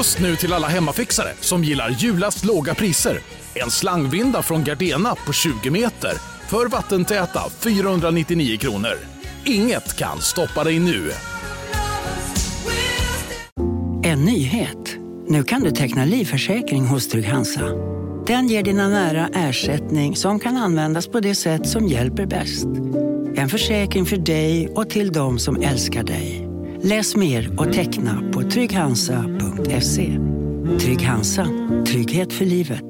Just nu till alla hemmafixare som gillar julast låga priser. En slangvinda från Gardena på 20 meter för vattentäta 499 kronor. Inget kan stoppa dig nu. En nyhet. Nu kan du teckna livförsäkring hos Trygg-Hansa. Den ger dina nära ersättning som kan användas på det sätt som hjälper bäst. En försäkring för dig och till de som älskar dig. Läs mer och teckna på trygghansa.se. Trygg Hansa. Trygghet för livet.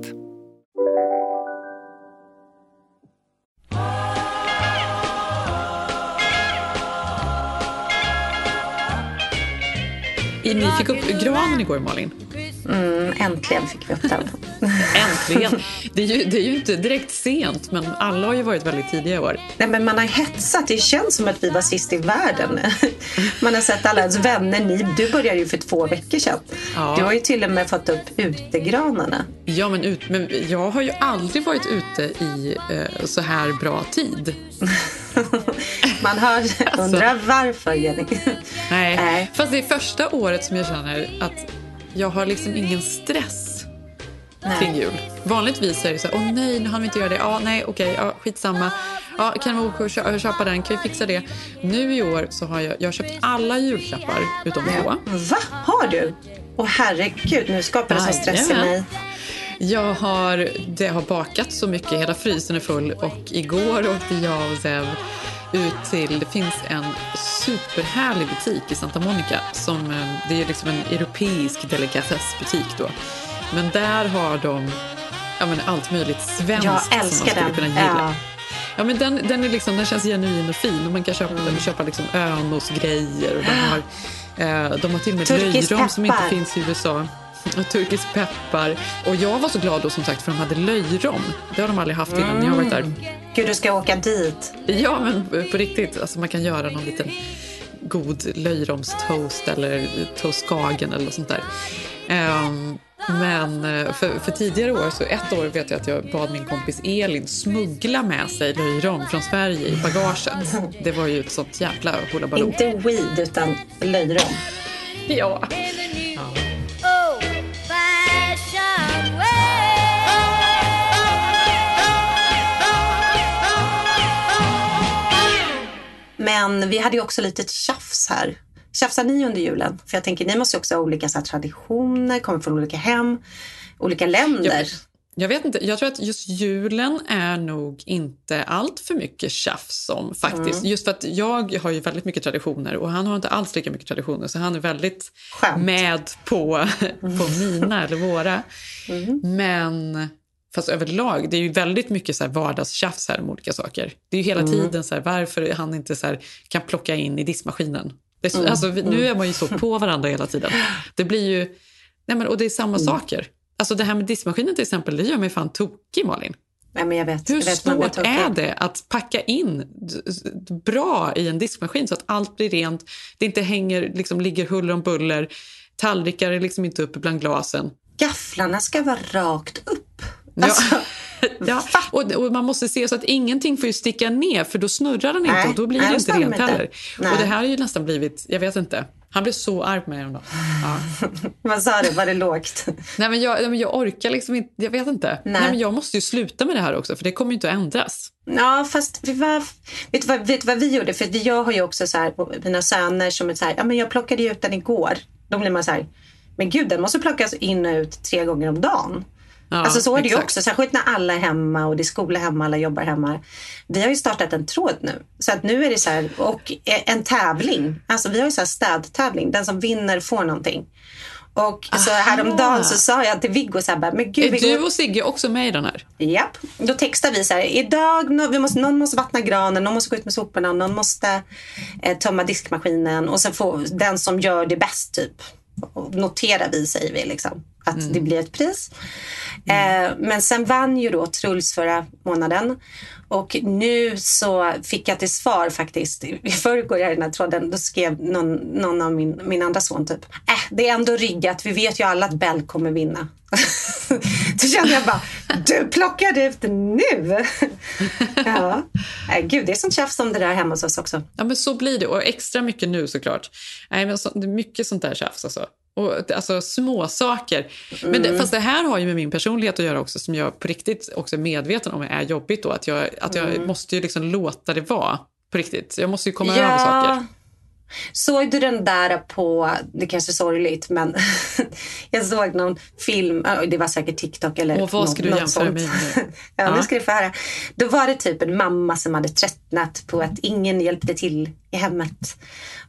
Ni fick upp granen igår, Malin. Mm, äntligen fick vi upp den. Äntligen! Det är, ju, det är ju inte direkt sent, men alla har ju varit väldigt tidiga i år. Nej, men man har hetsat. Det känns som att vi var sist i världen. Man har sett alla ens vänner. Ni, du började ju för två veckor sedan. Ja. Du har ju till och med fått upp utegranarna. Ja, men, ut, men jag har ju aldrig varit ute i eh, så här bra tid. Man hör, undrar varför, Jenny. Nej. Nej. Fast det är första året som jag känner att jag har liksom ingen stress kring jul. Vanligtvis är det så här, åh nej, nu hann vi inte göra det. Ja, nej, okej, ja, skitsamma. Ja, kan vi och kö- köpa den? Kan vi fixa det? Nu i år så har jag, jag har köpt alla julklappar utom två. Va? Har du? Åh herregud, nu skapar det sån stress i mig. Jag har, det har bakat så mycket, hela frysen är full och igår åkte jag och Zev ut till, det finns en superhärlig butik i Santa Monica som, eh, det är liksom en europeisk delikatessbutik då. Men där har de ja, men allt möjligt svenskt Jag som man skulle den. kunna gilla. Ja. Ja, men den, den, är liksom, den känns genuin och fin. Och man kan köpa, Mm. köpa liksom Önos-grejer. Och de, har, eh, de har till och med löjrom som inte finns i USA. Och turkisk peppar. Och jag var så glad då som sagt för de hade löjrom. Det har de aldrig haft innan när jag har varit där. Gud, du ska åka dit. Ja, men på riktigt. Alltså man kan göra någon liten god löjromstoast eller toastskagen eller sånt där. Ehm, men eh, för, för tidigare år, så ett år vet jag att jag bad min kompis Elin smuggla med sig löjrom från Sverige i bagaget. Det var ju ett sånt jävla hullabaloo. Inte weed, utan löjrom. Ja. Men vi hade ju också lite tjafs här. Tjafsar ni under julen? För jag tänker, ni måste ju också ha olika så här, traditioner, kommer från olika hem, olika länder. Jag, jag vet inte, jag tror att just julen är nog inte allt för mycket tjafs om faktiskt. Just för att jag har ju väldigt mycket traditioner och han har inte alls lika mycket traditioner så han är väldigt Skönt. med på, på mina eller våra. Men fast överlag, det är ju väldigt mycket så här vardagstjafs här om olika saker. Det är ju hela tiden så här, varför han inte så här, kan plocka in i diskmaskinen. Det så, alltså, nu är man ju så på varandra hela tiden. Det blir ju, nej men, och det är samma saker. Alltså det här med diskmaskinen till exempel, det gör mig fan tokig Malin. Nej, men jag vet. Hur jag vet svårt är det att packa in bra i en diskmaskin så att allt blir rent, det inte hänger, liksom ligger huller om buller, tallrikar är liksom inte uppe bland glasen. Gafflarna ska vara rakt upp. Ja. Alltså, Ja, och, och man måste se så att ingenting får ju sticka ner för då snurrar den inte Nej, och då blir nej, det inte rent inte. heller. Nej. Och det här har ju nästan blivit, jag vet inte, han blev så arg på mig häromdagen. Ja. vad sa du? Var det lågt? Nej, men jag, jag orkar liksom inte, jag vet inte. Nej. Nej. men jag måste ju sluta med det här också för det kommer ju inte att ändras. Ja, fast vi var, vet, du vad, vet du vad vi gjorde? För jag har ju också så här, mina söner som är så här, ja men jag plockade ju ut den igår. Då blir man så här, men gud den måste plockas in och ut tre gånger om dagen. Ja, alltså så är det ju exakt. också, särskilt när alla är hemma och det är skola hemma, alla jobbar hemma. Vi har ju startat en tråd nu. Så att nu är det så här, och en tävling. Alltså vi har ju så här städtävling, den som vinner får någonting. Och så häromdagen så sa jag till Viggo så här, men gud, Är vi du och Sigge också med i den här? Japp. Då textar vi så här. Idag, vi måste, någon måste vattna granen, någon måste gå ut med soporna, någon måste eh, tömma diskmaskinen och sen får den som gör det bäst typ. Och Noterar vi säger vi liksom. Att det blir ett pris. Eh, men sen vann ju då Truls förra månaden. Och nu så fick jag till svar faktiskt, i förrgår i den här tråden, då skrev någon, någon av min, min andra son typ, äh, det är ändå riggat, vi vet ju alla att Bell kommer vinna. då kände jag bara, du plockade ut nu! ja. Äh, gud, det är sånt tjafs om det där hemma hos oss också. Ja, men så blir det. Och extra mycket nu såklart. Nej, men så, det är mycket sånt där tjafs alltså. Och, alltså små saker. Men det, Mm. fast det här har ju med min personlighet att göra också som jag på riktigt också är medveten om är jobbigt då. Att jag, att jag Mm. måste ju liksom låta det vara på riktigt. Jag måste ju komma över saker. Såg du den där på, det kanske är sorgligt, men jag såg någon film, det var säkert TikTok eller Och vad ska något- du jämföra med? ja, Ja. nu ska du få höra. Då var det typ en mamma som hade tröttnat på att ingen hjälpte till i hemmet.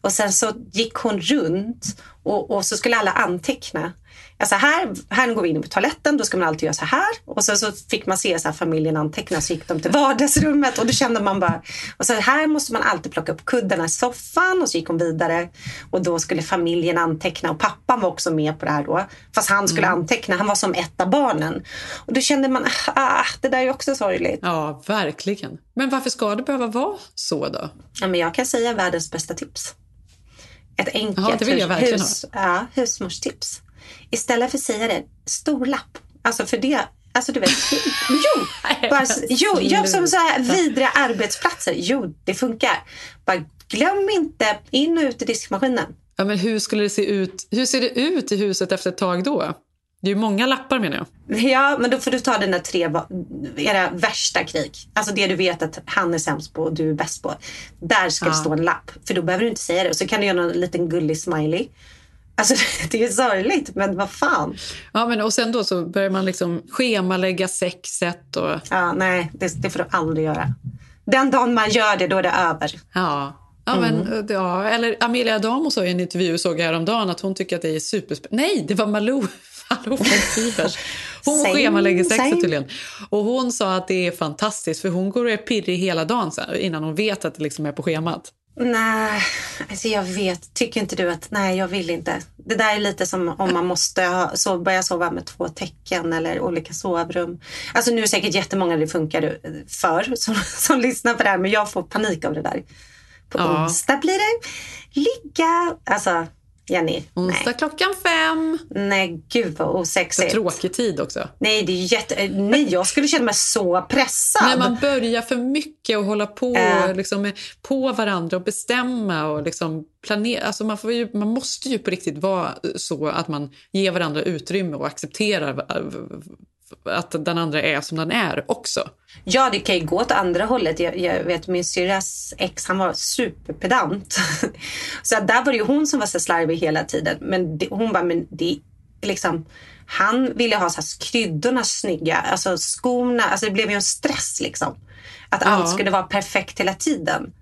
Och sen så gick hon runt och, och så skulle alla anteckna. Alltså här, här går vi in på toaletten, då ska man alltid göra så här. Och så, så fick man se så här, familjen anteckna, så gick de till vardagsrummet och då kände man bara... Och så här måste man alltid plocka upp kuddarna i soffan och så gick hon vidare. Och då skulle familjen anteckna och pappan var också med på det här då. Fast han skulle anteckna, han var som ett av barnen. Och då kände man, ah, det där är också sorgligt. Ja, verkligen. Men varför ska det behöva vara så då? Ja, men jag kan säga världens bästa tips. Ett enkelt verkligen hus, ja, husmorstips. Istället för att säga det, stor lapp. Alltså för det, alltså du vet, jo, bara, jo, jag som så här vidriga arbetsplatser, jo, det funkar. Bara glöm inte in och ut i diskmaskinen. Ja, men hur skulle det se ut? Hur ser det ut i huset efter ett tag då? Det är ju många lappar menar jag. Ja, men då får du ta dina tre, era värsta krig. Alltså det du vet att han är sämst på och du är bäst på. Där ska det Ja. stå en lapp. För då behöver du inte säga det. Och så kan du göra en liten gullig smiley. Alltså det är sorgligt, men vad fan. Ja, men och sen då så börjar man liksom schemalägga sexet och Ja, nej, det, det får du aldrig göra. Den dagen man gör det, då är det över. ja. Ja, men, ja, eller Amelia Adamo sa i en intervju såg jag häromdagen att hon tycker att det är superspännande. Nej, det var Malou, Malou von Sivers. Hon schemalägger sexet tydligen. Och hon sa att det är fantastiskt för hon går och är pirrig hela dagen innan hon vet att det liksom är på schemat. Nej, alltså jag vet. Tycker inte du att nej, jag vill inte. Det där är lite som om man måste ha, så börja sova med två täcken eller olika sovrum. Alltså nu är det säkert jättemånga det funkar för som, som lyssnar på det här, men jag får panik av det där. På Ja. onsdag blir det ligga. Alltså, Jenny. Onsdag Nej, klockan fem. nej gud vad Så osexigt. tråkig tid också. Nej, det är jätte... Nej, jag skulle känna mig så pressad. När man börjar för mycket och hålla på Äh. liksom, med- på varandra och bestämma och liksom planera. Alltså man, ju, man måste ju på riktigt vara så att man ger varandra utrymme och accepterar att den andra är som den är också. Ja, det kan ju gå åt andra hållet. Jag, jag vet min syrras ex, han var superpedant. så där var det ju hon som var så slarvig hela tiden. Men det, hon bara, men det liksom... Han ville ha så här kryddorna snygga, alltså skorna. Alltså det blev ju en stress liksom. Att Ja. allt skulle vara perfekt hela tiden.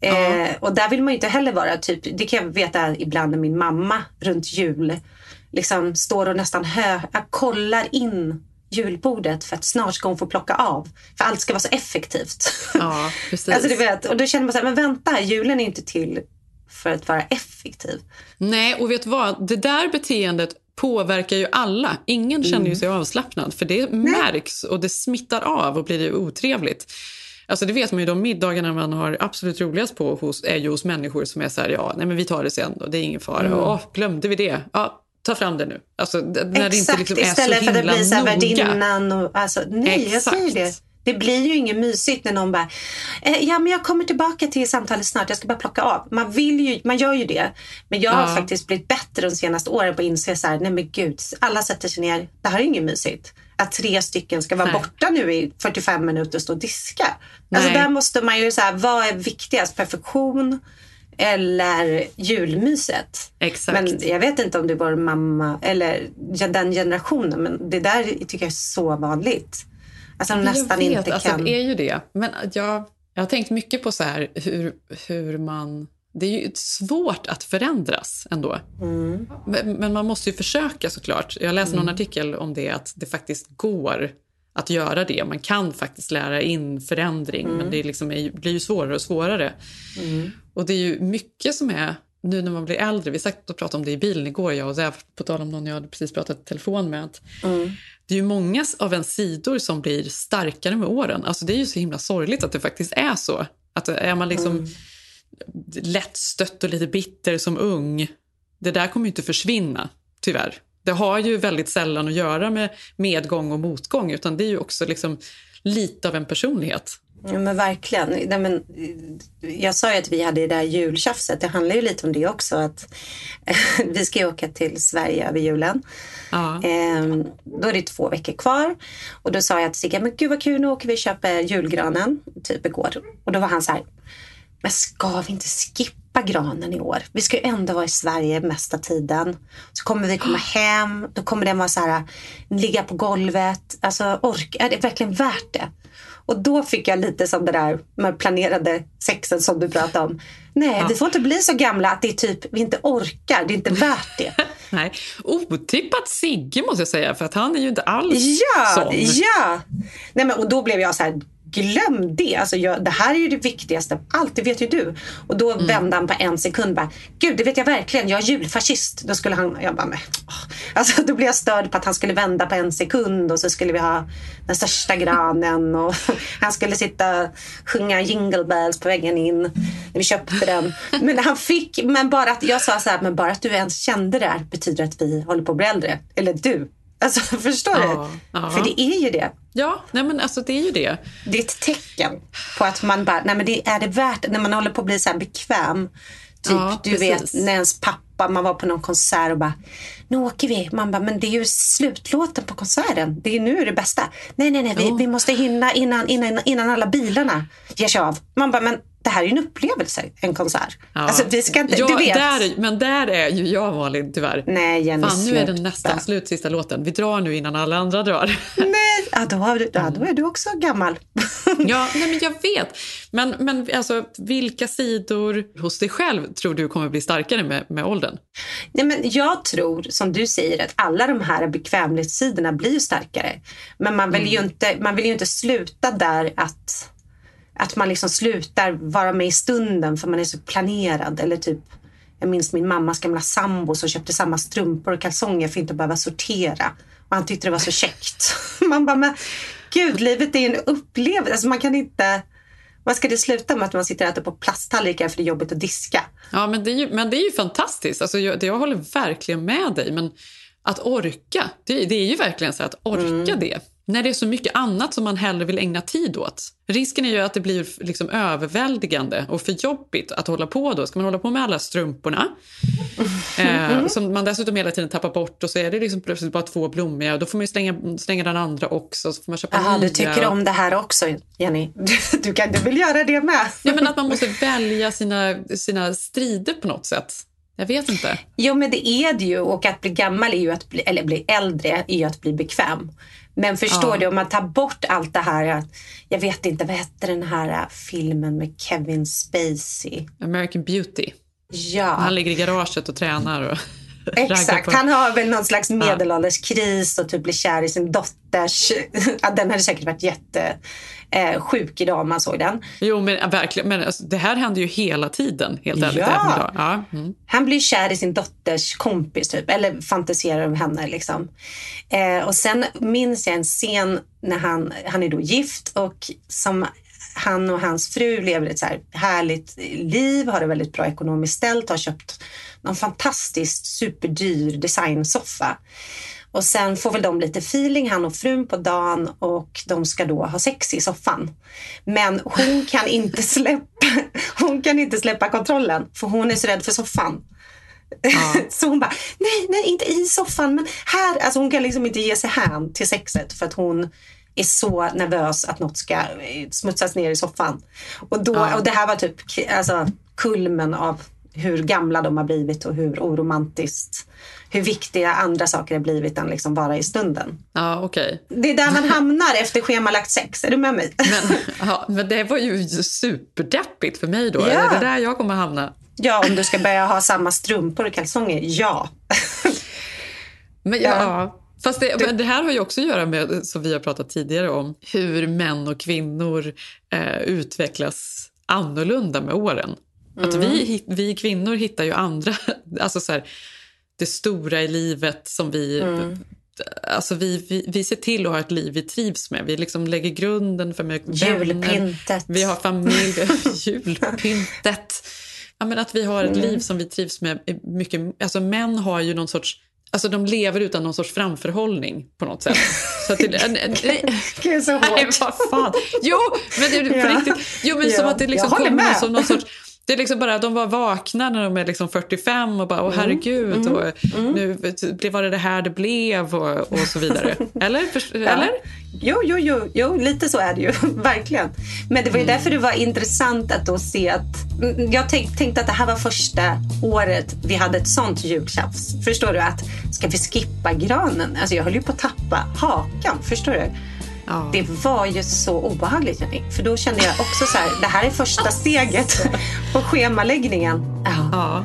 Eh, och där vill man ju inte heller vara typ, det kan jag veta ibland när min mamma runt jul liksom står och nästan hö, kollar in julbordet för att snart ska hon få plocka av. För allt ska vara så effektivt. Ja, precis. alltså du vet, och då känner man så här, men vänta, julen är inte till för att vara effektiv. Nej, och vet du vad? Det där beteendet påverkar ju alla. Ingen känner Mm. ju sig avslappnad för det märks och det smittar av och blir det otrevligt. Alltså det vet man ju, de middagarna man har absolut roligast på hos, är ju hos människor som är så här, ja, nej men vi tar det sen och det är ingen fara. Mm. Åh, glömde vi det? Ja, ta fram det nu. Alltså när det inte Exakt, liksom är istället för att det blir så här värdinnan och alltså, nej jag Exakt. säger det. Det blir ju inget mysigt när någon bara, eh, ja men jag kommer tillbaka till samtalet snart, jag ska bara plocka av. Man vill ju, man gör ju det. Men jag har Ja. faktiskt blivit bättre de senaste åren på att inse så här, nej men gud, alla sätter sig ner, det här är inget mysigt. Att tre stycken ska vara Nej. borta nu i 45 minuter och stå och diska. Alltså där måste man ju så här, vad är viktigast? Perfektion eller julmyset? Exakt. Men jag vet inte om det var mamma eller den generationen, men det där tycker jag är så vanligt. Alltså de nästan vet, inte alltså, kan... det är ju det. Men jag, jag har tänkt mycket på så här hur, hur man... Det är ju svårt att förändras ändå. Mm. Men, men man måste ju försöka såklart. Jag läste någon artikel om det, att det faktiskt går att göra det. Man kan faktiskt lära in förändring, Mm. men det liksom, är- blir ju svårare och svårare. Och det är ju mycket som är, nu när man blir äldre, vi satt och pratade om det i bilen igår, jag och Zev, på tal om någon jag hade precis pratat i telefon med, Mm. det är ju många av ens sidor som blir starkare med åren. Alltså det är ju så himla sorgligt att det faktiskt är så. Att är man liksom Mm. lättstött och lite bitter som ung, det där kommer ju inte försvinna, tyvärr. Det har ju väldigt sällan att göra med medgång och motgång, utan det är ju också liksom lite av en personlighet. Ja, men verkligen. Nej, men, jag sa ju att vi hade det där jultjafset. Det handlar ju lite om det också. Att vi ska ju åka till Sverige över julen. Ja. Ehm, då är det två veckor kvar. Och då sa jag till Sigge, men gud vad kul, nu åker vi och köper julgranen. Typ igår. Och då var han så här, men ska vi inte skippa granen i år? Vi ska ju ändå vara i Sverige mesta tiden. Så kommer vi komma hem, då kommer den vara så här, ligga på golvet. Alltså ork, är det verkligen värt det? Och då fick jag lite som det där med planerade sexen som du pratade om. Nej, ja. vi får inte bli så gamla att det är typ, vi inte orkar, det är inte värt det. Nej, otippat Sigge måste jag säga, för att han är ju inte alls ja, sån. Ja, Nej, men, och då blev jag så här, glöm det. Alltså jag, det här är ju det viktigaste av allt, det vet ju du. Och då mm. vände han på en sekund bara, gud det vet jag verkligen, jag är julfascist. Då skulle han, jag bara, men, alltså, då blev jag störd på att han skulle vända på en sekund och så skulle vi ha den största granen och han skulle sitta och sjunga jingle bells på väggen in när vi köpte den. Men han fick, men bara att jag sa så här, men bara att du ens kände det här betyder att vi håller på att bli äldre. Eller du, Alltså, förstår ja, du? Ja. För det är ju det. Ja, nej men alltså det är ju det. Det är ett tecken på att man bara, nej men det är det värt, när man håller på att bli så här bekväm. Typ, ja, du vet, när ens pappa, man var på någon konsert och bara, nu åker vi. Man bara, men det är ju slutlåten på konserten. Det är nu det bästa. Nej, nej, nej, vi, vi måste hinna innan, innan, innan alla bilarna ger sig av. Man bara, men det här är ju en upplevelse, en konsert. Ja. Alltså, vi ska inte, ja, du vet. Där, men där är ju jag Malin tyvärr. Nej, Jenny, Fan, nu är den nästan slut, sista låten. Vi drar nu innan alla andra drar. Nej, ja, då, ja, då är du också gammal. ja, nej, men jag vet. Men, men alltså, vilka sidor hos dig själv tror du kommer bli starkare med, med åldern? Nej, men jag tror, som du säger, att alla de här bekvämlighetssidorna blir starkare. Men man vill, mm. ju inte, man vill ju inte sluta där att att man liksom slutar vara med i stunden för man är så planerad. Eller typ, jag minns min mammas gamla sambo som köpte samma strumpor och kalsonger för att inte behöva sortera. Han tyckte det var så käckt. Man bara, men gud, livet är en upplevelse. Alltså man kan inte... Vad ska det sluta med att man sitter och äter på plasttallrikar för det är jobbigt att diska? Ja, men det är ju, men det är ju fantastiskt. Alltså, jag, jag håller verkligen med dig. Men att orka, det, det är ju verkligen så att orka mm. det. När det är så mycket annat som man hellre vill ägna tid åt. Risken är ju att det blir liksom överväldigande och för jobbigt att hålla på då. Ska man hålla på med alla strumporna eh, som man dessutom hela tiden tappar bort och så är det liksom plötsligt bara två blommiga och då får man slänga, slänga den andra också. Så får man köpa Aha, du tycker om det här också, Jenny. Du, du, kan, du vill göra det med. ja, men att man måste välja sina, sina strider på något sätt. Jag vet inte. Jo, men det är det ju. Och att bli gammal, är ju att bli, eller bli äldre, är ju att bli bekväm. Men förstår ja. du, om man tar bort allt det här. Jag vet inte, vad hette den här filmen med Kevin Spacey? American Beauty. Ja. Han ligger i garaget och tränar. Och Exakt, han har väl någon slags medelålderskris och typ blir kär i sin dotters... Den hade säkert varit jätte eh, sjuk idag om man såg den. Jo, men verkligen. Men alltså, det här händer ju hela tiden, helt ärligt. Ja. ja. Mm. Han blir kär i sin dotters kompis, typ. Eller fantiserar om henne. Liksom. Eh, och sen minns jag en scen när han, han är då gift och som han och hans fru lever ett så här härligt liv, har det väldigt bra ekonomiskt ställt, har köpt någon fantastiskt superdyr designsoffa. Och sen får väl de lite feeling, han och frun på dagen och de ska då ha sex i soffan. Men hon kan inte släppa, hon kan inte släppa kontrollen för hon är så rädd för soffan. Ja. Så hon bara, nej, nej, inte i soffan, men här. Alltså hon kan liksom inte ge sig hän till sexet för att hon är så nervös att något ska eh, smutsas ner i soffan. Och, då, ja. och det här var typ alltså, kulmen av hur gamla de har blivit och hur oromantiskt, hur viktiga andra saker har blivit än liksom vara i stunden. Ja, okay. Det är där man hamnar efter schemalagt sex. Är du med mig? Men, ja, men det var ju superdeppigt för mig då. Ja. Är det där jag kommer hamna? Ja, om du ska börja ha samma strumpor och kalsonger, ja. men ja. ja. Fast det, du... det, här har ju också att göra med, som vi har pratat tidigare om, hur män och kvinnor eh, utvecklas annorlunda med åren. Mm. Att vi, vi kvinnor hittar ju andra, alltså så här, det stora i livet som vi... Mm. Alltså vi, vi, vi ser till att ha ett liv vi trivs med. Vi liksom lägger grunden för med Julpyntet. Vi har familj, julpyntet. Ja, men att vi har ett mm. liv som vi trivs med. Mycket, alltså män har ju någon sorts Alltså de lever utan någon sorts framförhållning på något sätt. Så att det, nej, Gud, så hårt. nej, vad fan. Jo, men det Ja. riktigt. Jo, men Ja, som att det liksom kommer med. som någon sorts... Det är liksom bara att de var vakna när de är liksom 45 och bara, Mm. åh herregud, och nu blev- var det det här det blev och, och så vidare. Eller? Eller? Jo, jo, jo, jo, lite så är det ju. Verkligen. Men det var ju därför det var intressant att då se att... mm, Jag tänk, tänkte att det här var första året vi hade ett sånt jultjafs. Förstår du? Att ska vi skippa granen? Alltså jag höll ju på att tappa hakan. Förstår du? Ja. Det var ju så obehagligt, Jenny. För då kände jag också så här, det här är första steget på schemaläggningen. Ja. Ja.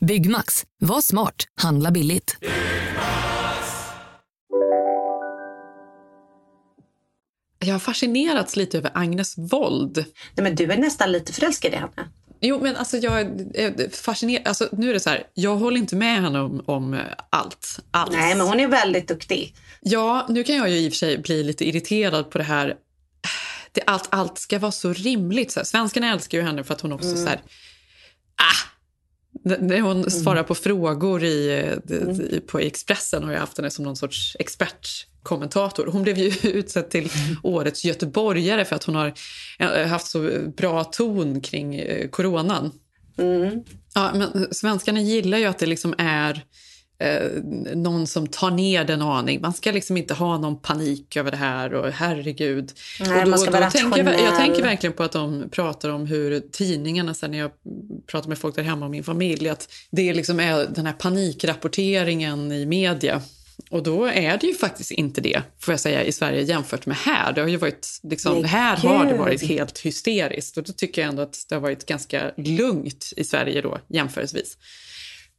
Byggmax. Var smart. Handla billigt. Jag har fascinerats lite över Agnes Wold. Nej, men du är nästan lite förälskad i henne. Jo, men alltså jag är fascinerad. Alltså, nu är det så här, jag håller inte med henne om, om allt. Alls. Nej, men hon är väldigt duktig. Ja, nu kan jag ju i och för sig bli lite irriterad på det här. Det, allt, allt ska vara så rimligt. Så här. Svenskarna älskar ju henne för att hon också så här... Ah! När hon svarar på frågor i, eh, i, på Expressen har jag haft henne som någon sorts expertkommentator. Hon blev ju utsedd till årets göteborgare för att hon har eh, haft så bra ton kring eh, coronan. Ja, men svenskarna gillar ju att det liksom är eh, någon som tar ner den en aning. Man ska liksom inte ha någon panik över det här och herregud. Nej, och man ska vara tänker jag, jag tänker verkligen på att de pratar om hur tidningarna, sen när jag pratar med folk där hemma och min familj, att det liksom är den här panikrapporteringen i media. Och då är det ju faktiskt inte det, får jag säga, i Sverige jämfört med här. Det har ju varit, liksom, här har det varit helt hysteriskt. Och då tycker jag ändå att det har varit ganska lugnt i Sverige då, jämförelsevis.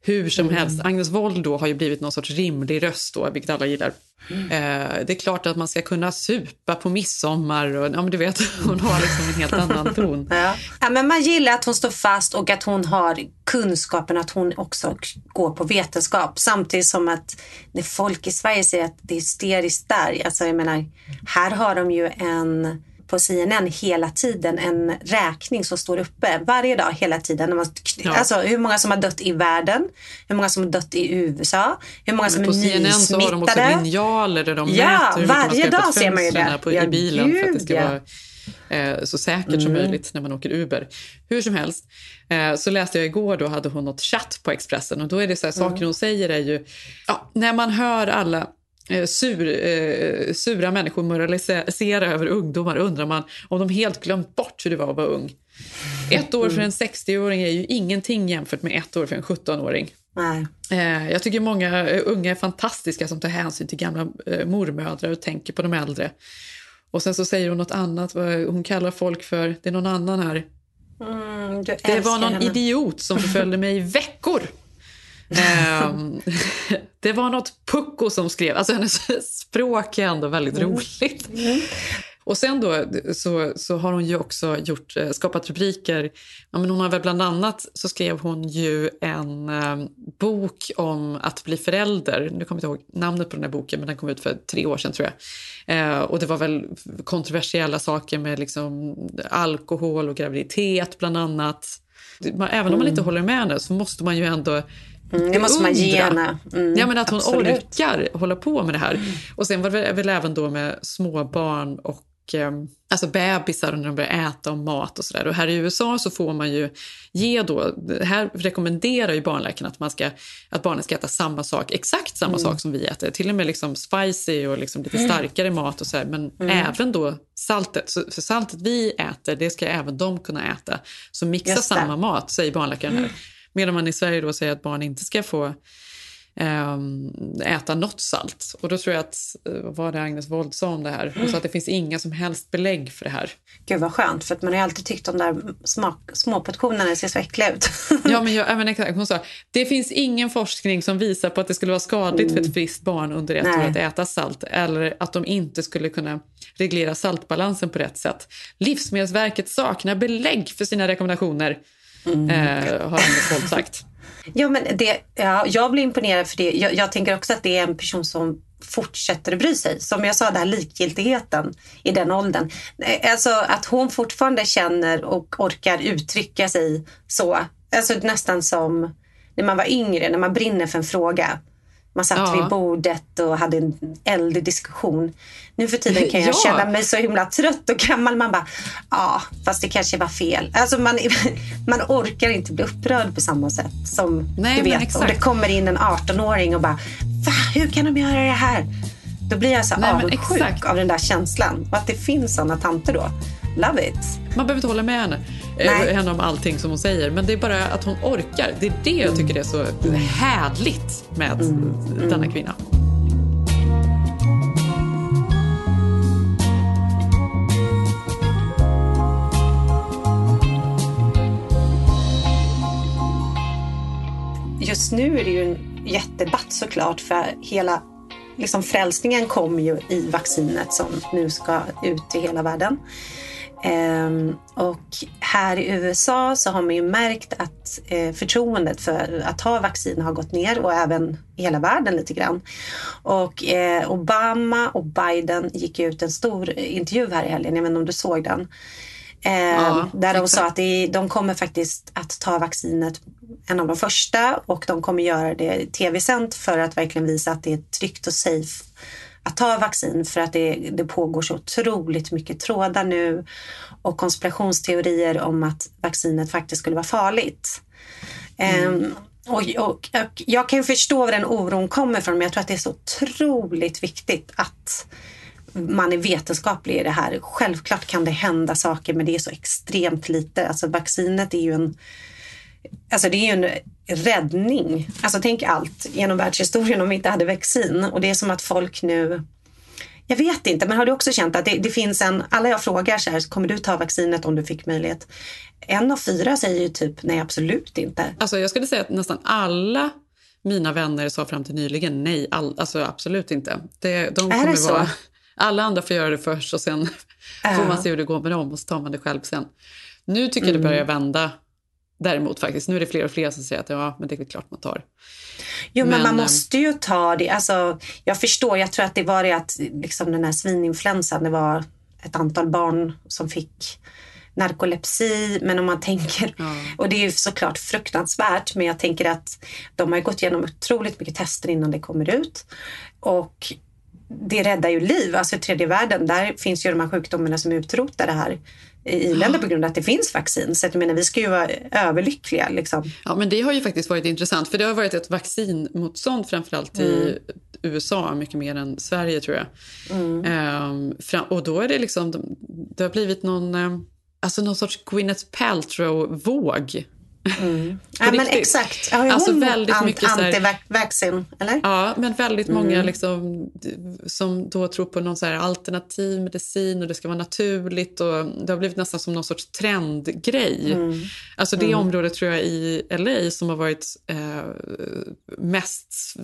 Hur som helst, Agnes Wold då har ju blivit någon sorts rimlig röst då, vilket alla gillar. Eh, det är klart att man ska kunna supa på midsommar och ja, men du vet, hon har liksom en helt annan ton. Ja. Ja, men man gillar att hon står fast och att hon har kunskapen att hon också går på vetenskap. Samtidigt som att när folk i Sverige säger att det är hysteriskt där. Alltså jag menar, här har de ju en på CNN hela tiden en räkning som står uppe varje dag hela tiden. När man- Ja. Alltså hur många som har dött i världen, hur många som har dött i USA, hur många som Men på är CNN så har de också nysmittade. linjaler där de Ja, mäter hur varje dag ser man ju det. På, Ja, i bilen för att det ska gud, vara eh, så säkert som möjligt när man åker Uber. Hur som helst, eh, så läste jag igår då hade hon något chatt på Expressen och då är det så här, saker hon säger är ju, ja, när man hör alla sur, eh, sura människor moralisera över ungdomar undrar man om de helt glömt bort hur det var att vara ung. Ett år för en 60-åring är ju ingenting jämfört med ett år för en 17-åring. Nej. Eh, jag tycker många eh, unga är fantastiska som tar hänsyn till gamla eh, mormödrar och tänker på de äldre. Och sen så säger hon något annat, hon kallar folk för, det är någon annan här. Mm, Det var någon henne. idiot som förföljde mig i veckor. Ehm, det var något pucko som skrev, alltså hennes språk är ändå väldigt Mm. roligt. Och sen då så, så har hon ju också gjort, eh, skapat rubriker. Ja, men hon har väl bland annat så skrev hon ju en eh, bok om att bli förälder. Nu kommer jag inte ihåg namnet på den här boken men den kom ut för tre år sedan tror jag. Eh, och det var väl kontroversiella saker med liksom alkohol och graviditet bland annat. Även om man inte håller med henne så måste man ju ändå Mm, det måste man ge henne. Mm, ja, men att hon absolut. orkar hålla på med det här. Och sen var det väl även då med småbarn och och eh, alltså bebisar när de börjar äta och mat och sådär. Och här i USA så får man ju ge då, här rekommenderar ju barnläkarna att, man ska, att barnen ska äta samma sak, exakt samma Mm. sak som vi äter. Till och med liksom spicy och liksom lite Mm. starkare mat och så här, men Mm. även då saltet. Så, för saltet vi äter, det ska även de kunna äta. Så mixa samma mat, säger barnläkaren här. Mm. Medan man i Sverige då säger att barn inte ska få ehm, äta något salt. Och då tror jag att, eh, vad var det Agnes Wold sa om det här? Hon sa att det finns inga som helst belägg för det här. Gud vad skönt, för att man har alltid tyckt de där smak, småportionerna ser så äckliga ut. Ja, men, jag, ja, men exakt. Hon sa det finns ingen forskning som visar på att det skulle vara skadligt för ett friskt barn under ett år att äta salt eller att de inte skulle kunna reglera saltbalansen på rätt sätt. Livsmedelsverket saknar belägg för sina rekommendationer, eh, har Agnes Wold sagt. Ja, men det, ja, jag blir imponerad för det. Jag, jag tänker också att det är en person som fortsätter att bry sig. Som jag sa, den här likgiltigheten i den åldern. Eh, Alltså att hon fortfarande känner och orkar uttrycka sig så. Alltså nästan som när man var yngre, när man brinner för en fråga. Man satt Ja. vid bordet och hade en eldig diskussion. Nu för tiden kan jag Ja. känna mig så himla trött och gammal. Man bara, ja, fast det kanske var fel. Alltså man, man orkar inte bli upprörd på samma sätt som Nej, du vet. Om det kommer in en 18-åring och bara, va, hur kan de göra det här? Då blir jag så Nej, avundsjuk av den där känslan. Och att det finns såna tanter då. Love it. Man behöver inte hålla med henne, Nej. eh, henne om allting som hon säger, men det är bara att hon orkar. Det är det jag tycker är så härligt med denna kvinna. Just nu är det ju en jättedebatt såklart för hela liksom frälsningen kommer ju i vaccinet som nu ska ut i hela världen. Ehm, och här i USA så har man ju märkt att eh, förtroendet för att ta vaccin har gått ner och även i hela världen lite grann. Och eh, Obama och Biden gick ut en stor intervju här i helgen, jag vet inte om du såg den. Eh, Ja, där de sa att de kommer faktiskt att ta vaccinet en av de första och de kommer göra det tv-sänt för att verkligen visa att det är tryggt och safe att ta vaccin för att det, det pågår så otroligt mycket trådar nu och konspirationsteorier om att vaccinet faktiskt skulle vara farligt. Ehm, och, och, och jag kan förstå var den oron kommer från men jag tror att det är så otroligt viktigt att man är vetenskaplig i det här. Självklart kan det hända saker men det är så extremt lite. Alltså vaccinet är ju en Alltså det är ju en räddning. Alltså tänk allt genom världshistorien om vi inte hade vaccin. Och det är som att folk nu... Jag vet inte, men har du också känt att det, det finns en... Alla jag frågar så här, kommer du ta vaccinet om du fick möjlighet? En av fyra säger ju typ nej, absolut inte. Alltså jag skulle säga att nästan alla mina vänner sa fram till nyligen nej, all, alltså absolut inte. Det, de Är det så? vara, alla andra får göra det först och sen Ja. får man se hur det går med dem och så tar man det själv sen. Nu tycker jag Mm. det börjar vända däremot faktiskt. Nu är det fler och fler som säger att ja, men det är klart man tar. Jo, men, Men, man eh, måste ju ta det. Alltså, jag förstår, jag tror att det var det att liksom den här svininfluensan, det var ett antal barn som fick narkolepsi. Men om man tänker, och det är ju såklart fruktansvärt, men jag tänker att de har ju gått igenom otroligt mycket tester innan det kommer ut. Och det räddar ju liv. Alltså i tredje världen, där finns ju de här sjukdomarna som är utrotade här i i-länder på grund av att det finns vaccin. Så att jag menar, vi ska ju vara överlyckliga. Liksom. Ja, men det har ju faktiskt varit intressant för det har varit ett vaccinmotstånd framförallt i USA mycket mer än Sverige tror jag. Ehm, fram, och då är det liksom, det har blivit någon, eh, alltså någon sorts Gwyneth Paltrow-våg. På Ja, men exakt. Har Alltså hon väldigt ant- mycket anti-vaccin, eller? Ja, men väldigt många Mm. liksom, som då tror på någon så alternativ medicin och det ska vara naturligt. Och det har blivit nästan som någon sorts trendgrej. Mm. Alltså det Mm. området tror jag i LA som har varit eh, mest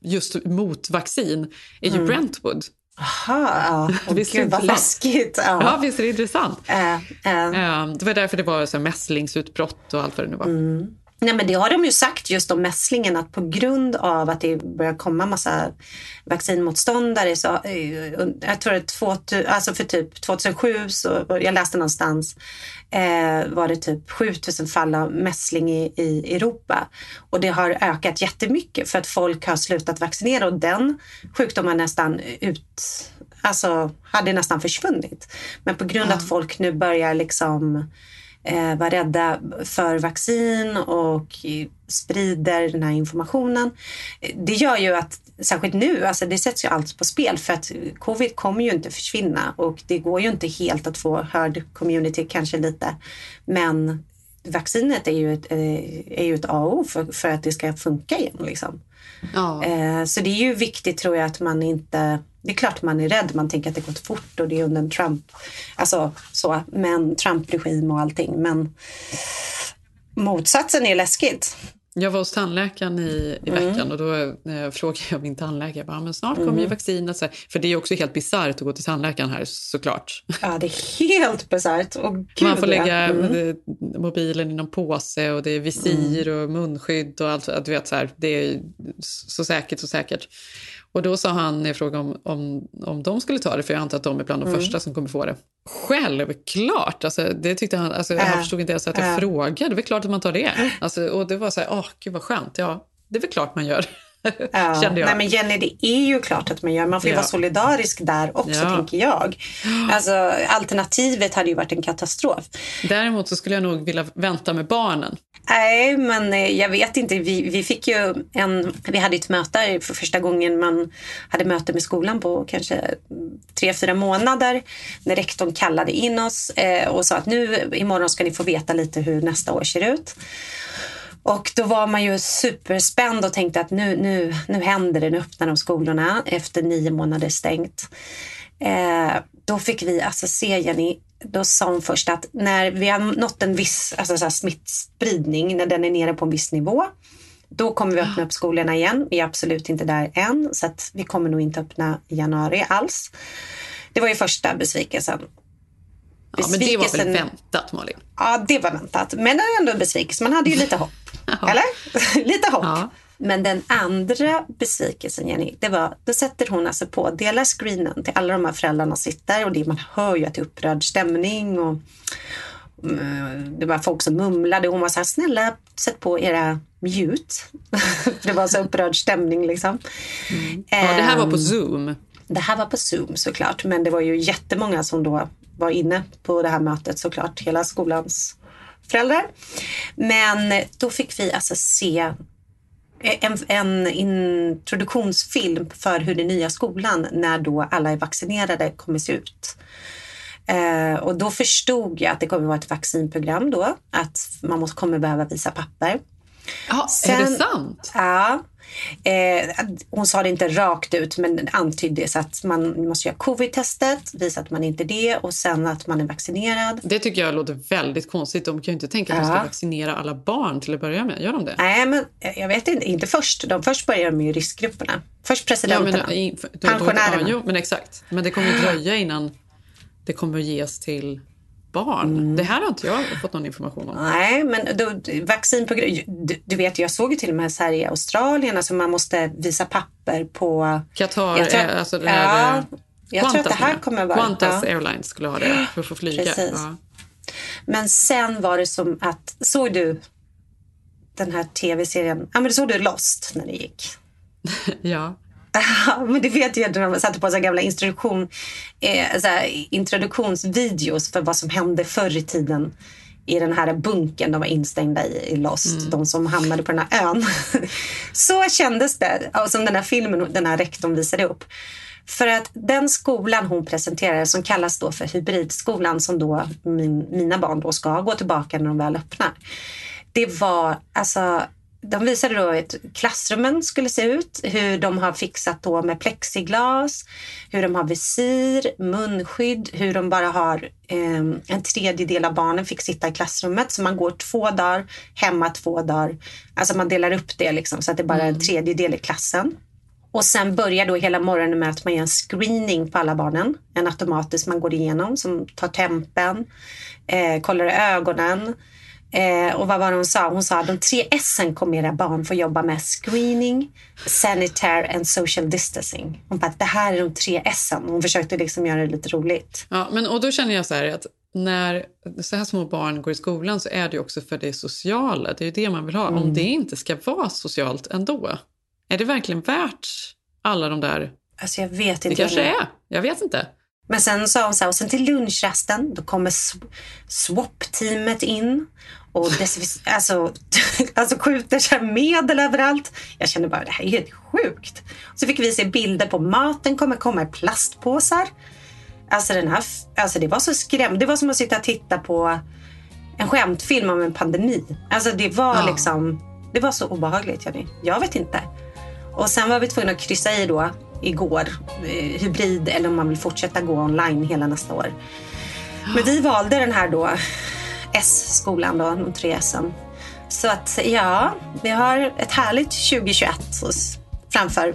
just mot vaccin är ju Mm. Brentwood. Jaha, ja. Åh, Visst gud vad läskigt. Ja, Ja. visst är det intressant? Äh, äh. Det var därför det var så mässlingsutbrott och allt vad det nu var. Mm. Nej, men det har de ju sagt just om mässlingen att på grund av att det börjar komma massa vaccinmotståndare så eh, jag tror att 2000, alltså för typ 2007 så jag läste någonstans eh, var det typ 7000 fall av mässling i, i Europa och det har ökat jättemycket för att folk har slutat vaccinera och den sjukdomen nästan ut alltså, hade nästan försvunnit. Men på grund av att folk nu börjar liksom eh, vara rädda för vaccin och sprider den här informationen. Det gör ju att, särskilt nu, alltså det sätts ju allt på spel för att covid kommer ju inte försvinna och det går ju inte helt att få herd community kanske lite. Men vaccinet är ju ett, eh, är ju ett A och O för, för att det ska funka igen. Liksom. Ja. Eh, Så det är ju viktigt tror jag att man inte... Det är klart man är rädd, man tänker att det gått fort och det är under en Trump, alltså så, men Trump-regim och allting. Men motsatsen är läskigt. Jag var hos tandläkaren i, i Mm. veckan och då eh, frågade jag min tandläkare, bara, men snart kommer Mm. ju vaccinet. För det är också helt bisarrt att gå till tandläkaren här såklart. Ja, det är helt bisarrt. Man får lägga Mm. eh, mobilen i någon påse och det är visir och munskydd och allt. Du vet, så här, det är så säkert, så säkert. Och då sa han, när jag frågade om, om, om de skulle ta det, för jag antar att de är bland de Mm. första som kommer få det. Självklart! Alltså, det tyckte han, alltså, Äh. Han förstod inte ens att jag Äh. frågade. Det är väl klart att man tar det. Alltså, och det var så här, åh, gud vad skönt. Ja, det är väl klart man gör. Ja. Kände jag. Nej, men Jenny, det är ju klart att man gör. Man får ju Ja. vara solidarisk där också, Ja. tänker jag. Alltså, alternativet hade ju varit en katastrof. Däremot så skulle jag nog vilja vänta med barnen. Nej, men eh, jag vet inte. Vi, vi fick ju en... Vi hade ett möte för första gången man hade möte med skolan på kanske tre, fyra månader. När rektorn kallade in oss eh, och sa att nu imorgon ska ni få veta lite hur nästa år ser ut. Och då var man ju superspänd och tänkte att nu, nu, nu händer det, nu öppnar de skolorna efter nio månader stängt. Eh, då fick vi alltså se Jenny, då sa hon först att när vi har nått en viss alltså så smittspridning, när den är nere på en viss nivå, då kommer vi öppna upp skolorna igen. Vi är absolut inte där än, så att vi kommer nog inte öppna i januari alls. Det var ju första besvikelsen. Ja, men det var väl Besvikelsen- väntat, Malin? Ja, det var väntat. Men ändå en besvikelse. Man hade ju lite hopp. Eller? lite hopp. Ja. Men den andra besvikelsen, Jenny, det var, då sätter hon alltså på, delar screenen till alla de här föräldrarna sitter och det, man hör ju att det är upprörd stämning och mm, det var folk som mumlade. Hon var så här, snälla sätt på era mute. det var så upprörd stämning liksom. Ja, det här var på Ehm, Zoom. det här var på Zoom såklart, men det var ju jättemånga som då var inne på det här mötet såklart, hela skolans föräldrar. Men då fick vi alltså se en, en introduktionsfilm för hur den nya skolan, när då alla är vaccinerade, kommer se ut. Eh, och då förstod jag att det kommer vara ett vaccinprogram då, att man måste, kommer behöva visa papper. Ja, är Sen- det sant? Ja. Eh, hon sa det inte rakt ut men antydde så att man måste göra covid-testet, visa att man inte är det och sen att man är vaccinerad. Det tycker jag låter väldigt konstigt. De kan ju inte tänka att de Ja. ska vaccinera alla barn till att börja med. Gör de det? Nej, men jag vet inte. Inte först. De först börjar i riskgrupperna. Först presidenterna. men, i- då- då- Pensionärerna. Ja, jo, men exakt. Men det kommer ju dröja innan det kommer att ges till barn. Mm. Det här har inte jag fått någon information om. Nej, men då, vaccinprogram... Du, du vet, jag såg ju till och med här i Australien, alltså man måste visa papper på... Qatar, Jag tror- alltså den här... Ja, jag tror att det här kommer vara- Qantas ja. Airlines skulle ha det för att få flyga. Precis. Ja. Men sen var det som att... Såg du den här tv-serien? Ja, men såg du Lost när det gick? ja. Men det vet jag när de satte på så gamla instruktion, eh, så introduktionsvideos för vad som hände förr i tiden i den här bunken de var instängda i, i Lost, de som hamnade på den här ön. så kändes det, som den här filmen den här rektorn visade upp. För att den skolan hon presenterade som kallas då för hybridskolan som då min, mina barn då ska gå tillbaka när de väl öppnar. Det var alltså de visade då hur klassrummen skulle se ut, hur de har fixat då med plexiglas, hur de har visir, munskydd, hur de bara har eh, en tredjedel av barnen fick sitta i klassrummet. Så man går två dagar, hemma två dagar. Alltså man delar upp det liksom, så att det bara är en tredjedel i klassen. Och sen börjar då hela morgonen med att man gör en screening på alla barnen. En automatisk man går igenom som tar tempen, eh, kollar ögonen. Eh, och vad var det hon sa? Hon sa att de tre S kommer era barn få jobba med screening, sanitary and social distancing. Hon bara, det här är de tre S. Hon försökte liksom göra det lite roligt. Ja, men, och då känner jag så här att när så här små barn går i skolan så är det ju också för det sociala. Det är ju det man vill ha. Om det inte ska vara socialt ändå, är det verkligen värt alla de där Alltså jag vet Det inte. kanske är. Jag vet inte. Men sen sa hon så här, och sen till lunchrasten, då kommer sw- swap-teamet in och alltså, alltså skjuter så här medel överallt. Jag kände bara, det här är helt sjukt. Så fick vi se bilder på maten kommer komma i plastpåsar. Alltså, den här, alltså det var så skrämmande. Det var som att sitta och titta på en skämtfilm om en pandemi. Alltså det var Ja. liksom, det var så obehagligt. Jenny. Jag vet inte. Och sen var vi tvungna att kryssa i då igår, eh, hybrid eller om man vill fortsätta gå online hela nästa år. Men vi valde den här då S-skolan då, de tre S. Så att ja, vi har ett härligt 2021 framför.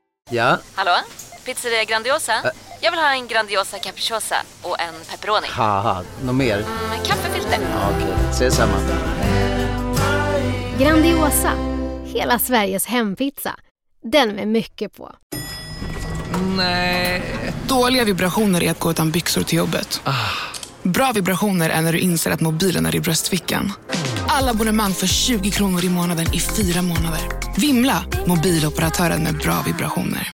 Ja, Hallå? Pizzeria Grandiosa? Jag vill ha en Grandiosa capriciosa och en pepperoni. haha, något mer? Med kaffefilter. Ja, Okej, ses samma. Grandiosa, hela Sveriges hempizza. Den med mycket på. Nej. Dåliga vibrationer är att gå utan byxor till jobbet. Bra vibrationer är när du inser att mobilen är i bröstfickan. Alla abonnemang för 20 kronor i månaden i fyra månader. Vimla! Mobiloperatören med bra vibrationer.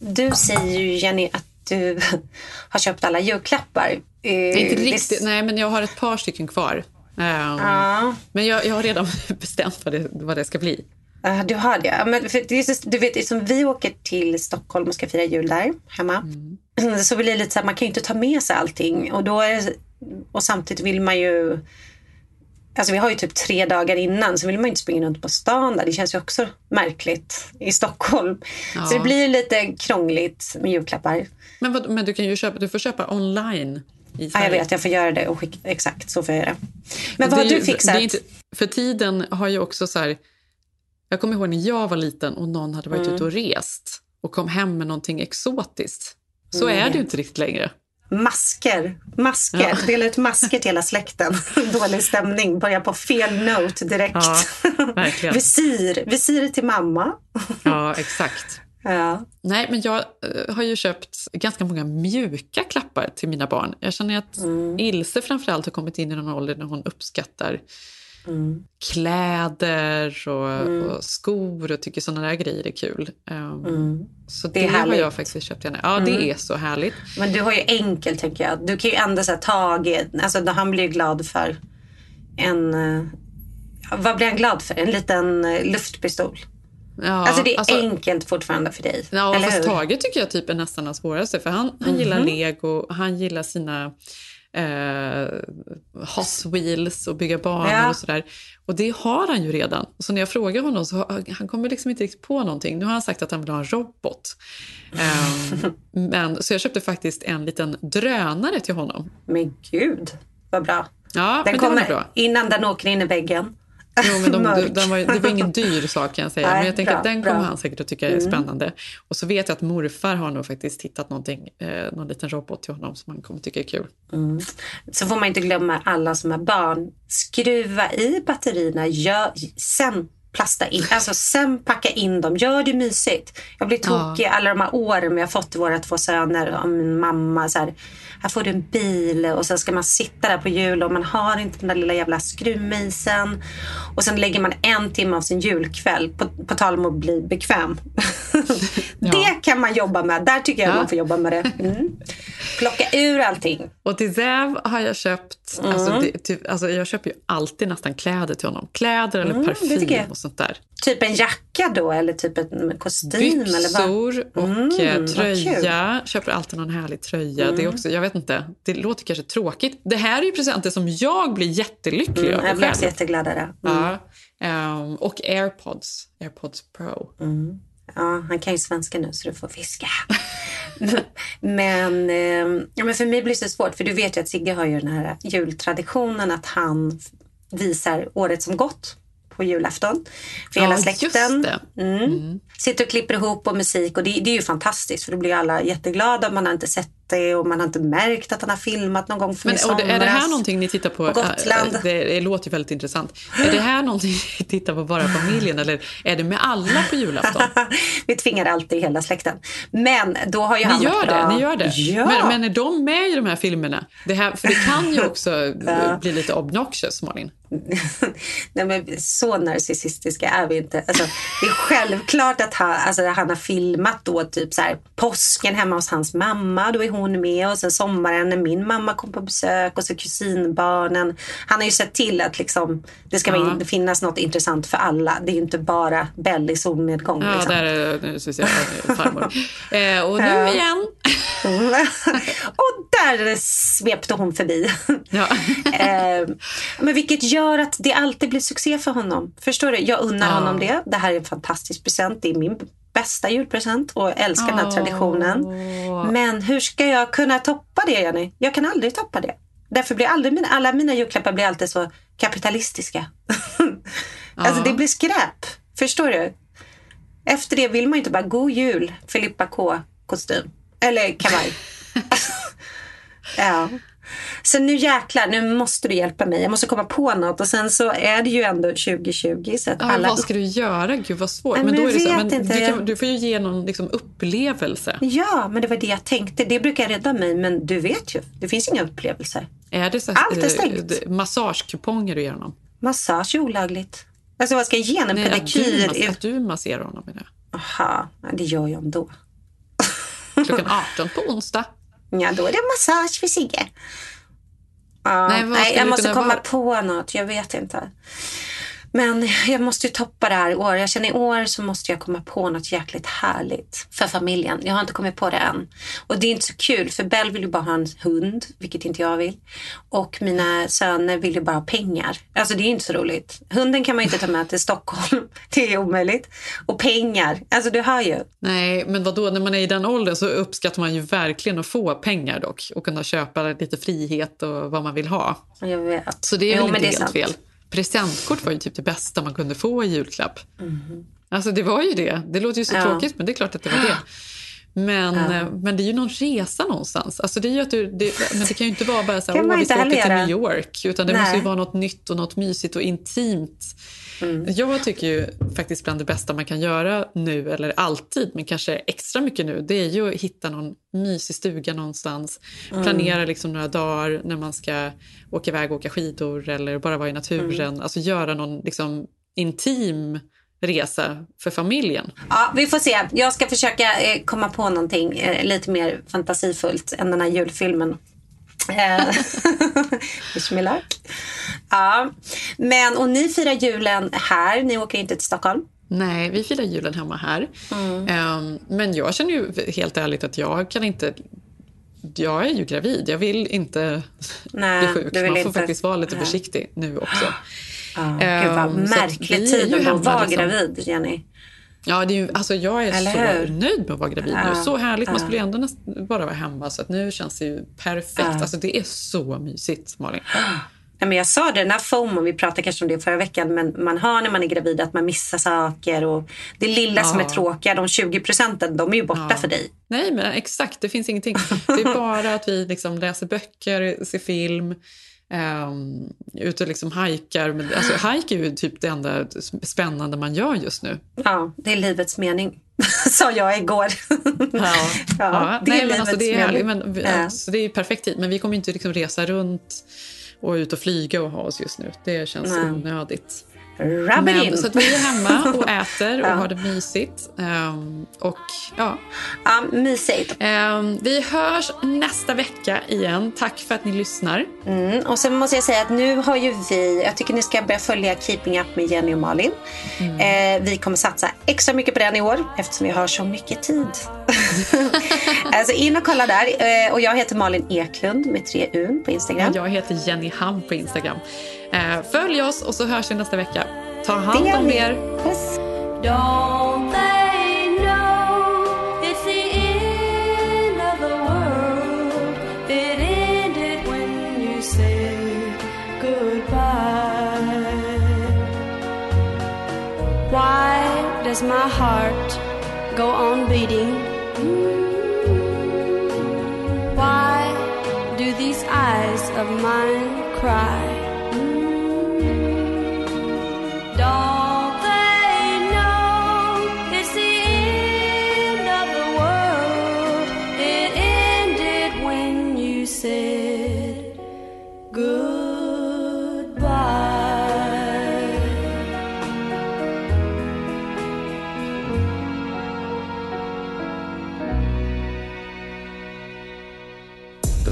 Du säger ju Jenny att du har köpt alla julklappar. Eh, Det är inte det- riktigt, nej, men jag har ett par stycken kvar. Ehm, Ja. Men jag, jag har redan bestämt vad det, vad det ska bli. Ja, du har det. Ja, Men för det är så, du vet, som vi åker till Stockholm och ska fira jul där hemma. Så blir det lite så här, man kan ju inte ta med sig allting. Och, då är, det- och samtidigt vill man ju... Alltså vi har ju typ tre dagar innan så vill man ju inte springa runt på stan där. Det känns ju också märkligt i Stockholm. Ja. Så det blir lite krångligt med julklappar. Men, vad, men du kan ju köpa, du får köpa online Ja, jag vet, jag får göra det och skicka, exakt så får jag göra. Men vad har du fixat? inte, för tiden har ju också så här... Jag kommer ihåg när jag var liten och någon hade varit Mm. ute och rest och kom hem med någonting exotiskt. Så Mm, är det ju inte riktigt längre. Masker. Masker. Ja. Dela ut masker till hela släkten. Dålig stämning. Börja på fel note direkt. Ja, verkligen. Visir. Visir till mamma. Ja, exakt. Ja. Nej, men jag eh, har ju köpt ganska många mjuka klappar till mina barn. Jag känner att Mm. Ilse framförallt har kommit in i någon ålder när hon uppskattar Mm. kläder och, Mm. och skor och tycker sådana där grejer är kul. Um, Mm. Så Det det, har jag faktiskt köpt henne. Ja, Mm. det är så härligt. Men du har ju enkelt tänker jag. Du kan ju ändå så här, tag, alltså han blir ju glad för en, eh, vad blir han glad för? En liten eh, luftpistol. Ja, alltså det är alltså- enkelt fortfarande för dig. Ja, eller fast hur? Tage tycker jag typ är nästan den svåraste. För han, han gillar Mhm. lego, han gillar sina eh, Hot Wheels och bygga banor Ja. och sådär. Och det har han ju redan. Så när jag frågar honom så har- han kommer liksom inte riktigt på någonting. Nu har han sagt att han vill ha en robot. Ehm, men, så jag köpte faktiskt en liten drönare till honom. Men gud, vad bra. Ja, Den kommer bra. innan den åker in i väggen. Jo, men de, de, den var, det var ingen dyr sak kan jag säga. Nej, men jag tänker bra, att den kommer han säkert att tycka är Mm. spännande. Och så vet jag att morfar har nog faktiskt hittat någonting, eh, någon liten robot till honom som han kommer tycka är kul. Mm. Så får man inte glömma alla som är barn. Skruva i batterierna, gör, sen plasta in, alltså sen packa in dem. Gör det mysigt. Jag blir Ja. tokig alla de här åren vi har fått våra två söner och min mamma. Så här, här får du en bil och sen ska man sitta där på jul och man har inte den där lilla jävla skruvmejseln. Och sen lägger man en timme av sin julkväll på, på tal om att bli bekväm. Det kan man jobba med. Där tycker jag Ja. man får jobba med det. Mm. Plocka ur allting. Och till Zev har jag köpt... Mm. Alltså, det, typ, alltså, jag köper ju alltid nästan kläder till honom. Kläder eller Mm, parfym och sånt där. Typ en jacka då eller typ en kostym? eller vad? Byxor och Mm, eh, tröja. Köper alltid någon härlig tröja. Mm. Det, är också, jag vet inte, det låter kanske tråkigt. Det här är ju presenter som jag blir jättelycklig Mm, över jag blir också jätteglad. Mm. Ja. Ehm, och airpods. Airpods pro. Mm. Ja, han kan ju svenska nu så du får fiska. men, eh, ja, men för mig blir det så svårt för du vet ju att Sigge har ju den här jultraditionen att han visar året som gått på julafton för hela Ja, släkten. just det. Mm. Sitter och klipper ihop och musik och det, det är ju fantastiskt för då blir alla jätteglada. Man har inte sett det och man har inte märkt att han har filmat någon gång från Men, i är det här någonting ni tittar på? På Gotland. Det, det låter ju väldigt intressant. Är det här någonting ni tittar på bara familjen eller är det med alla på julafton? Vi tvingar alltid hela släkten. Men då har ju han Ni gör varit det? bra. Ni gör det? Ja. Men, men är de med i de här filmerna? Det här, för det kan ju också bli lite obnoxious, Malin. Nej, men så narcissistiska är vi inte. Alltså, det är självklart att han, alltså, han har filmat då typ så här, påsken hemma hos hans mamma. Då är hon med och sen sommaren när min mamma kom på besök och så kusinbarnen. Han har ju sett till att liksom, det ska Ja. finnas något intressant för alla. Det är ju inte bara Bell i solnedgång. Ja, liksom. där är nu vi se, eh, farmor. Eh, och nu Ja. igen. och där svepte hon förbi. Ja. eh, men vilket gör att det alltid blir succé för honom. Förstår du? Jag unnar Ja. honom det. Det här är en fantastisk present. Det är min bästa julpresent och älskar den här traditionen. Men hur ska jag kunna toppa det, Jenny? Jag kan aldrig toppa det. Därför blir aldrig mina, alla mina julklappar blir alltid så kapitalistiska. alltså det blir skräp. Förstår du? Efter det vill man ju inte bara god jul, Filippa K kostym. Eller kavaj. ja. Så nu jäklar, nu måste du hjälpa mig. Jag måste komma på något. Och sen så är det ju ändå 2020. Så att Ja, alla vad ska du göra? Gud vad svårt. Nej, men men då är det så, men du, kan, du får ju ge någon liksom, upplevelse. Ja, men det var det jag tänkte. Det brukar rädda mig. Men du vet ju, det finns inga upplevelser. Är det så, Allt är eh, stängt. massagekuponger du ger honom? Massage är olagligt. Alltså vad ska jag ge honom? Nej, att, du, Pedikyr? att du masserar honom med det. Jaha, ja, det gör jag ändå. Klockan 18 på onsdag. Ja, då är det massage för Sigge. Ja, Nej, nej, jag måste komma vara? på något. Jag vet inte. Men jag måste ju toppa det här i år. Jag känner i år så måste jag komma på något jäkligt härligt för familjen. Jag har inte kommit på det än. Och det är inte så kul för Bell vill ju bara ha en hund, vilket inte jag vill. Och mina söner vill ju bara ha pengar. Alltså det är inte så roligt. Hunden kan man ju inte ta med till Stockholm. Det är omöjligt. Och pengar, alltså du hör ju. Nej, men vad då? när man är i den åldern så uppskattar man ju verkligen att få pengar dock och kunna köpa lite frihet och vad man vill ha. Jag vet. Så det är Jo, väl inte helt sant. fel. Presentkort var ju typ det bästa man kunde få i julklapp. Mhm. Alltså det var ju det. Det låter ju så Ja. tråkigt men det är klart att det var det. Men, Ja. eh, men det är ju någon resa någonstans. Alltså det, är att du, det, men det kan ju inte vara bara så här, åh vi ska åka till. New York. Utan det Nej. måste ju vara något nytt och något mysigt och intimt. Mm. Jag tycker ju faktiskt bland det bästa man kan göra nu, eller alltid, men kanske extra mycket nu, det är ju att hitta någon mysig stuga någonstans. Mm. Planera liksom några dagar när man ska åka iväg och åka skidor eller bara vara i naturen. Mm. Alltså göra någon liksom intim resa för familjen. Ja, vi får se. Jag ska försöka eh, komma på någonting eh, lite mer fantasifullt än den här julfilmen. Eh, Wish me luck. Ja, men och ni firar julen här. Ni åker inte till Stockholm. Nej, vi firar julen hemma här. Mm. Ehm, men jag känner ju helt ärligt att jag kan inte... Jag är ju gravid. Jag vill inte Nej, bli sjuk. du vill Man får inte. faktiskt vara lite försiktig nu också. Ja, Gud vad Ehm, märklig tid att hemma, vara liksom. gravid, Jenny. Ja, det är ju, alltså jag är Eller så hur? nöjd med att vara gravid Ja, nu. Så härligt. Man ja. skulle ju ändå bara vara hemma. Så att nu känns det ju perfekt. Ja. Alltså det är så mysigt, Malin. Nej, men jag sa det, den här FOMO, vi pratade kanske om det förra veckan, men man har när man är gravid att man missar saker och det lilla som är Ja. tråkiga, de 20 procenten, de är ju borta Ja. för dig. Nej, men exakt. Det finns ingenting. Det är bara att vi liksom läser böcker, ser film, um, ute och liksom hajkar. Men, alltså, hajk är ju typ det enda spännande man gör just nu. Ja, det är livets mening, sa jag igår. Ja, Ja, det är Nej, alltså, det är livets mening. Men, vi- Ja. alltså, det är perfekt tid. Men vi kommer inte liksom resa runt och ut och flyga och ha oss just nu. Det känns Nej. onödigt. Rub it in. Så att vi är hemma och äter och har det mysigt. Um, och ja. Ja, mysigt. Um, vi hörs nästa vecka igen. Tack för att ni lyssnar. Mm, och sen måste jag säga att nu har ju vi, jag tycker ni ska börja följa Keeping Up med Jenny och Malin. Mm. Eh, vi kommer satsa extra mycket på den i år eftersom vi har så mycket tid. Alltså in och kolla där. Eh, och jag heter Malin Eklund med tre U på Instagram. Jag heter Jenny Ham på Instagram. Eh, följ oss och så hörs vi nästa vecka. Ta hand om er. Puss. Why does my heart go on beating? Why do these eyes of mine cry?